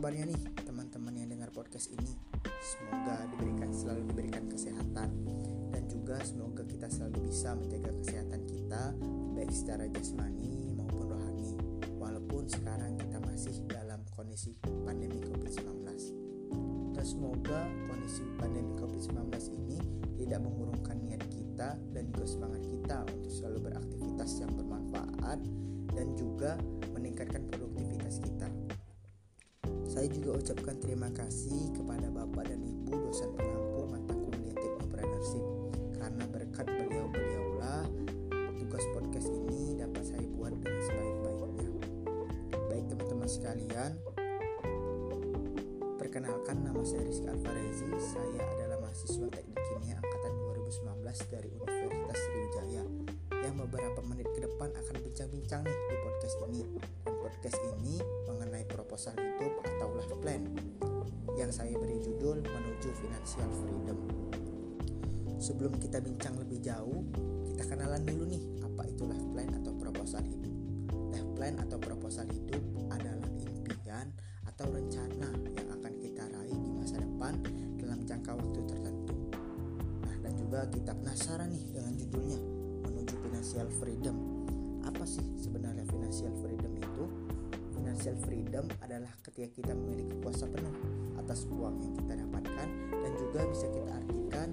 kabarnya nih teman-teman yang dengar podcast ini? Semoga diberikan selalu diberikan kesehatan dan juga semoga kita selalu bisa menjaga kesehatan kita baik secara jasmani maupun rohani. Walaupun sekarang kita masih dalam kondisi pandemi Covid-19. Dan semoga kondisi pandemi Covid-19 ini tidak mengurungkan niat kita dan juga semangat kita untuk selalu beraktivitas yang bermanfaat dan juga meningkatkan produktivitas kita. Saya juga ucapkan terima kasih kepada Bapak dan Ibu dosen pengampu mata kuliah Technopreneurship karena berkat beliau-beliaulah tugas podcast ini dapat saya buat dengan sebaik-baiknya. Baik teman-teman sekalian, perkenalkan nama saya Rizky Alvarezi. Saya adalah mahasiswa Teknik Kimia angkatan 2019 dari Universitas Sriwijaya yang beberapa menit ke depan akan bincang-bincang nih Sebelum kita bincang lebih jauh, kita kenalan dulu nih apa itu life plan atau proposal hidup. Life plan atau proposal hidup adalah impian atau rencana yang akan kita raih di masa depan dalam jangka waktu tertentu. Nah, dan juga kita penasaran nih dengan judulnya menuju financial freedom. Apa sih sebenarnya financial freedom itu? Financial freedom adalah ketika kita memiliki kuasa penuh atas uang yang kita dapatkan dan juga bisa kita artikan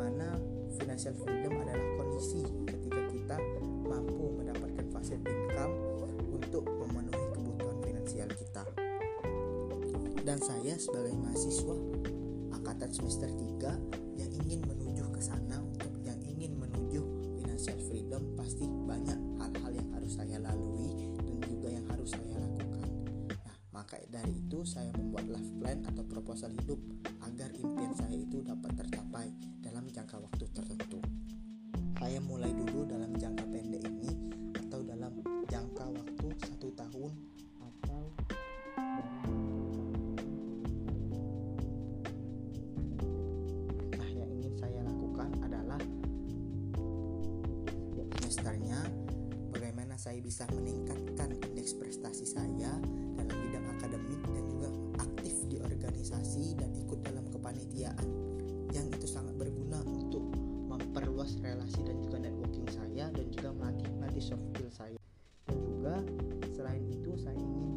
mana financial freedom adalah kondisi ketika kita mampu mendapatkan passive income untuk memenuhi kebutuhan finansial kita. Dan saya sebagai mahasiswa angkatan semester 3 yang ingin menuju ke sana untuk yang ingin menuju financial freedom pasti banyak hal-hal yang harus saya lalui dan juga yang harus saya lakukan. Nah, maka dari itu saya membuat life plan atau proposal hidup agar impian saya itu dapat tercapai bisa meningkatkan indeks prestasi saya dalam bidang akademik dan juga aktif di organisasi dan ikut dalam kepanitiaan. Yang itu sangat berguna untuk memperluas relasi dan juga networking saya dan juga melatih melatih soft skill saya. Dan juga selain itu saya ingin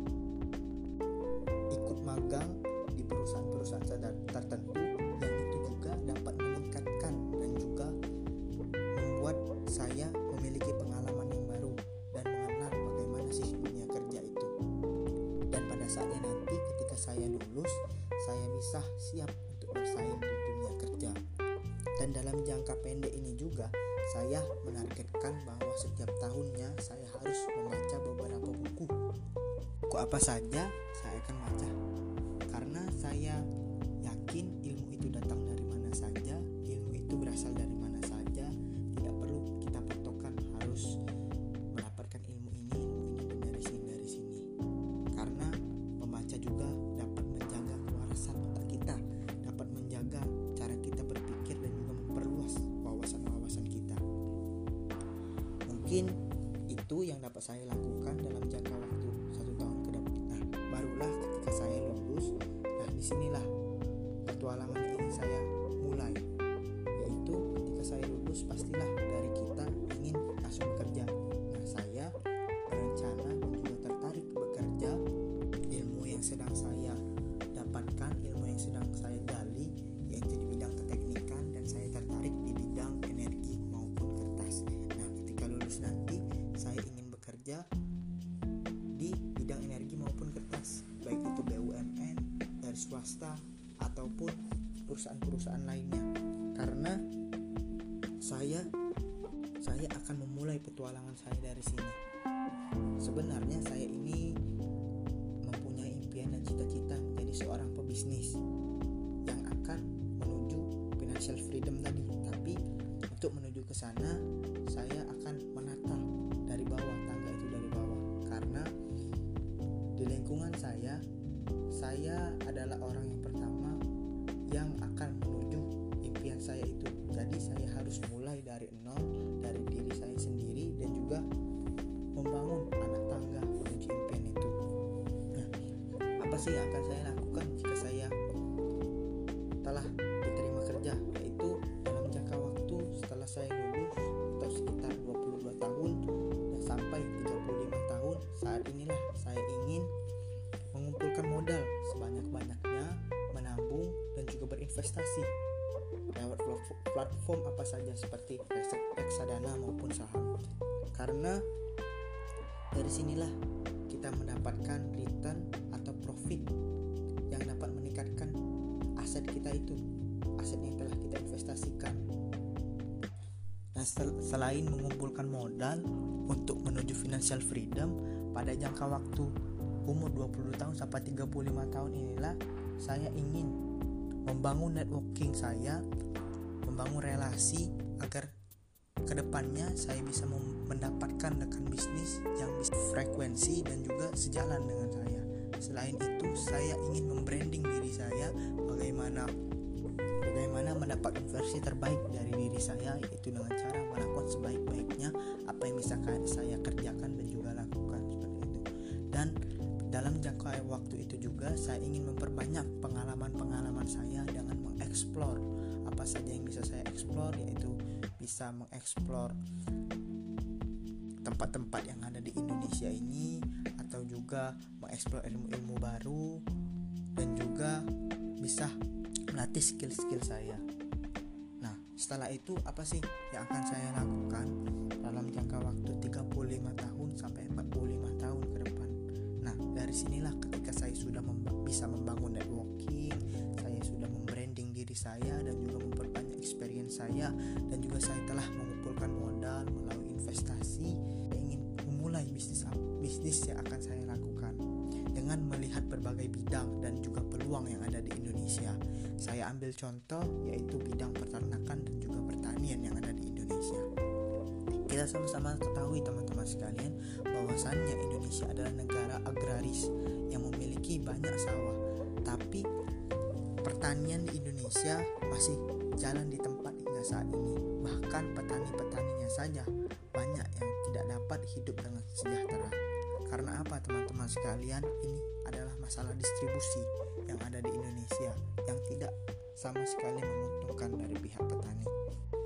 nanti ketika saya lulus saya bisa siap untuk bersaing di dunia kerja. Dan dalam jangka pendek ini juga saya menargetkan bahwa setiap tahunnya saya harus membaca beberapa buku. Buku apa saja mungkin itu yang dapat saya lakukan dalam jangka waktu satu tahun ke depan. Nah barulah ketika saya lulus nah di sinilah petualangan ingin saya mulai. Yaitu ketika saya lulus pastilah di bidang energi maupun kertas baik itu BUMN dari swasta ataupun perusahaan-perusahaan lainnya. Karena saya saya akan memulai petualangan saya dari sini. Sebenarnya saya ini mempunyai impian dan cita-cita menjadi seorang pebisnis yang akan menuju financial freedom tadi. Tapi untuk menuju ke sana saya akan menata lingkungan saya saya adalah orang yang pertama yang akan menuju impian saya itu. Jadi saya harus mulai dari nol dari diri saya sendiri dan juga membangun anak tangga menuju impian itu. Nah apa sih yang akan saya lakukan juga berinvestasi lewat platform apa saja seperti reksadana maupun saham. Karena dari sinilah kita mendapatkan return atau profit yang dapat meningkatkan aset kita itu aset yang telah kita investasikan. Nah selain mengumpulkan modal untuk menuju financial freedom pada jangka waktu umur 20 tahun sampai 35 tahun inilah saya ingin membangun networking saya membangun relasi agar ke depannya saya bisa mendapatkan rekan bisnis yang bisa frekuensi dan juga sejalan dengan saya. Selain itu, saya ingin membranding diri saya bagaimana bagaimana mendapatkan versi terbaik dari diri saya yaitu dengan cara melakukan sebaik-baiknya apa yang bisa saya kerjakan waktu itu juga saya ingin memperbanyak pengalaman-pengalaman saya dengan mengeksplor apa saja yang bisa saya eksplor yaitu bisa mengeksplor tempat-tempat yang ada di Indonesia ini atau juga mengeksplor ilmu-ilmu baru dan juga bisa melatih skill-skill saya. Nah, setelah itu apa sih yang akan saya lakukan dalam jangka waktu 35 dari sinilah ketika saya sudah memba bisa membangun networking, saya sudah membranding diri saya dan juga memperbanyak experience saya dan juga saya telah mengumpulkan modal melalui investasi saya ingin memulai bisnis bisnis yang akan saya lakukan dengan melihat berbagai bidang dan juga peluang yang ada di Indonesia. Saya ambil contoh yaitu bidang peternakan dan juga pertanian yang ada di Indonesia. Kita sama-sama ketahui teman-teman sekalian bahwasannya Indonesia adalah negara agraris yang memiliki banyak sawah, tapi pertanian di Indonesia masih jalan di tempat hingga saat ini. Bahkan petani-petaninya saja banyak yang tidak dapat hidup dengan sejahtera. Karena apa teman-teman sekalian? Ini adalah masalah distribusi yang ada di Indonesia yang tidak sama sekali menguntungkan dari pihak petani.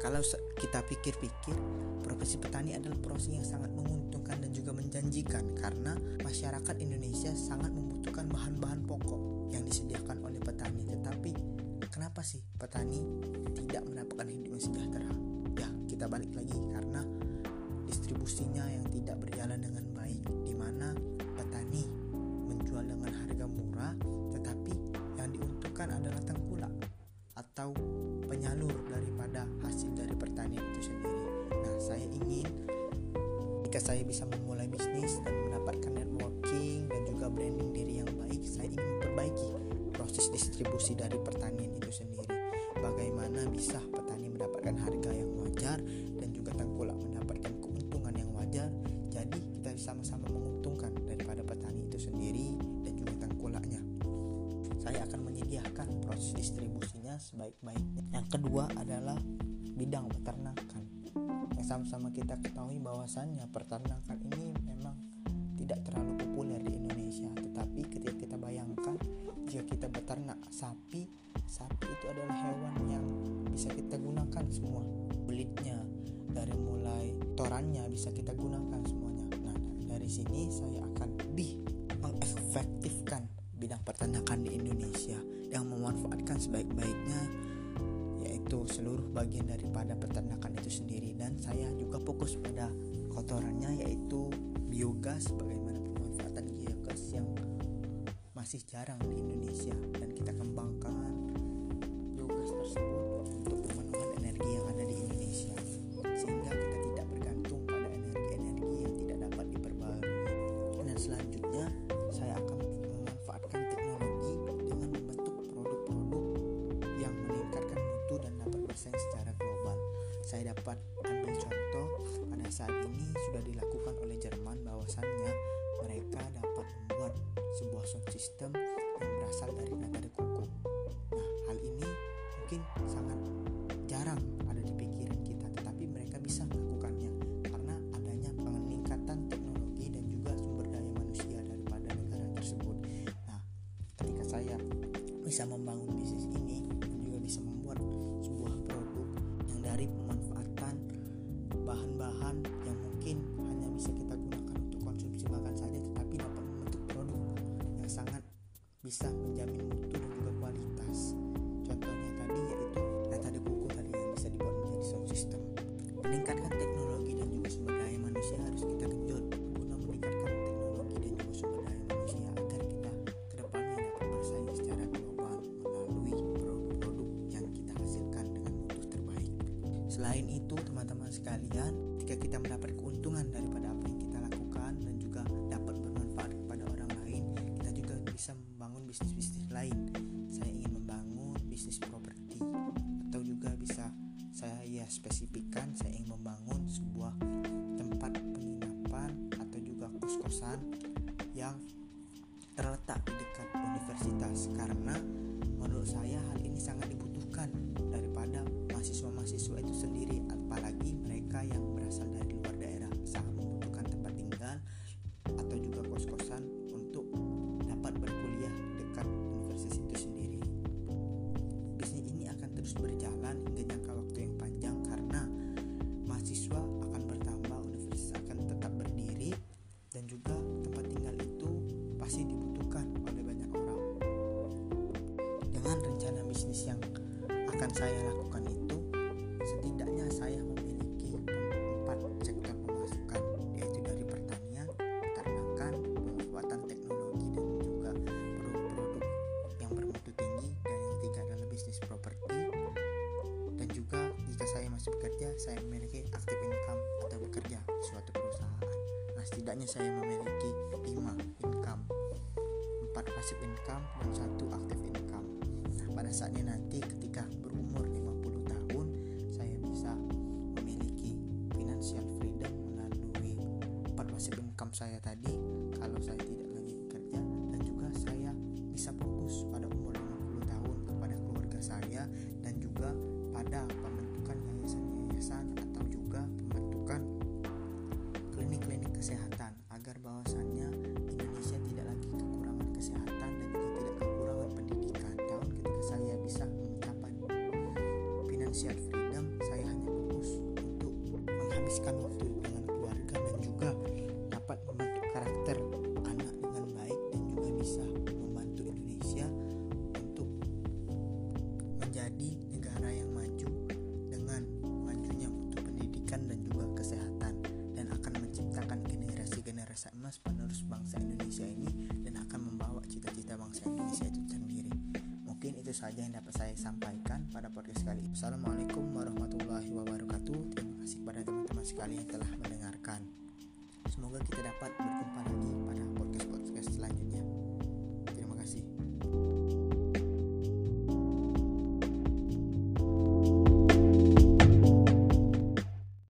Kalau kita pikir-pikir, profesi petani adalah profesi yang sangat menguntungkan dan juga menjanjikan karena masyarakat Indonesia sangat membutuhkan bahan-bahan pokok yang disediakan oleh petani. Tetapi kenapa sih petani tidak mendapatkan hidup yang sejahtera? Ya, kita balik lagi karena distribusinya yang tidak berjalan dengan baik di mana dengan harga murah tetapi yang diuntungkan adalah tengkulak atau penyalur daripada hasil dari pertanian itu sendiri. Nah, saya ingin jika saya bisa memulai bisnis dan mendapatkan networking dan juga branding diri yang baik, saya ingin memperbaiki proses distribusi dari pertanian itu sendiri. Bagaimana bisa petani mendapatkan harga yang wajar dan juga tengkulak mendapatkan keuntungan yang wajar. Jadi kita sama-sama menguntungkan daripada petani itu sendiri proses distribusinya sebaik-baiknya. Yang kedua adalah bidang peternakan. Yang sama-sama kita ketahui bahwasannya peternakan ini memang tidak terlalu populer di Indonesia. Tetapi ketika kita bayangkan jika kita beternak sapi, sapi itu adalah hewan yang bisa kita gunakan semua. Kulitnya dari mulai torannya bisa kita gunakan semuanya. Nah, dari sini saya akan lebih mengefektifkan bidang peternakan di Indonesia memanfaatkan sebaik-baiknya yaitu seluruh bagian daripada peternakan itu sendiri. Dan saya juga fokus pada kotorannya yaitu biogas bagaimana pemanfaatan biogas yang masih jarang di Indonesia. Dan kita kembangkan biogas tersebut untuk secara global saya dapat ambil contoh pada saat ini sudah dilakukan oleh Jerman bahwasannya mereka dapat membuat sebuah sound system yang berasal dari nada koko. Nah, hal ini mungkin sangat jarang ada di pikiran kita, tetapi mereka bisa melakukannya karena adanya peningkatan teknologi dan juga sumber daya manusia daripada negara tersebut. Nah, bisa membangun bisnis ini bahan-bahan yang mungkin hanya bisa kita gunakan untuk konsumsi makan saja tetapi dapat membentuk produk yang sangat bisa menjamin mutu dan juga kualitas. Contohnya tadi yaitu data de buku tadi yang bisa dibuat menjadi sound system meningkatkan teknologi dan juga sumber daya manusia harus kita genjot guna meningkatkan teknologi dan juga sumber daya manusia agar kita ke depannya dapat bersaing secara global melalui produk-produk yang kita hasilkan dengan mutu terbaik. Selain itu teman-teman sekalian ketika kita mendapat keuntungan daripada apa yang kita lakukan dan juga dapat bermanfaat kepada orang lain kita juga bisa membangun bisnis-bisnis lain. Saya ingin membangun bisnis properti atau juga bisa saya ya spesifikkan saya ingin membangun sebuah tempat penginapan atau juga kos-kosan yang terletak di dekat universitas. Karena menurut saya hal ini sangat dibutuhkan daripada mahasiswa-mahasiswa itu sendiri apalagi mereka yang berasal dari luar daerah sangat membutuhkan tempat tinggal atau juga kos-kosan untuk dapat berkuliah dekat universitas itu sendiri. Bisnis ini akan terus berjalan hingga jangka waktu yang panjang karena mahasiswa akan bertambah universitas akan tetap berdiri dan juga tempat tinggal itu pasti dibutuhkan oleh banyak orang. Dengan rencana bisnis yang akan saya lakukan saya memiliki active income atau bekerja suatu perusahaan. Nah setidaknya saya memiliki 5 income 4 passive income dan satu active income. Nah pada saatnya nanti ketika berumur 50 tahun saya bisa memiliki financial freedom melalui 4 passive income saya tadi. Kalau saya tidak lagi bekerja dan juga saya bisa fokus pada umur 50 tahun kepada keluarga saya dan juga pada pembentukan financial freedom, saya hanya fokus untuk menghabiskan waktu dengan keluarga dan juga dapat membentuk karakter anak dengan baik dan juga bisa membantu Indonesia untuk menjadi negara yang maju dengan majunya mutu pendidikan dan juga kesehatan dan akan menciptakan generasi-generasi emas penerus bangsa Indonesia ini dan akan membawa cita-cita bangsa Indonesia itu sendiri. Mungkin itu saja yang dapat saya sampaikan pada podcast kali. Assalamualaikum warahmatullahi wabarakatuh. Terima kasih kepada teman-teman sekalian yang telah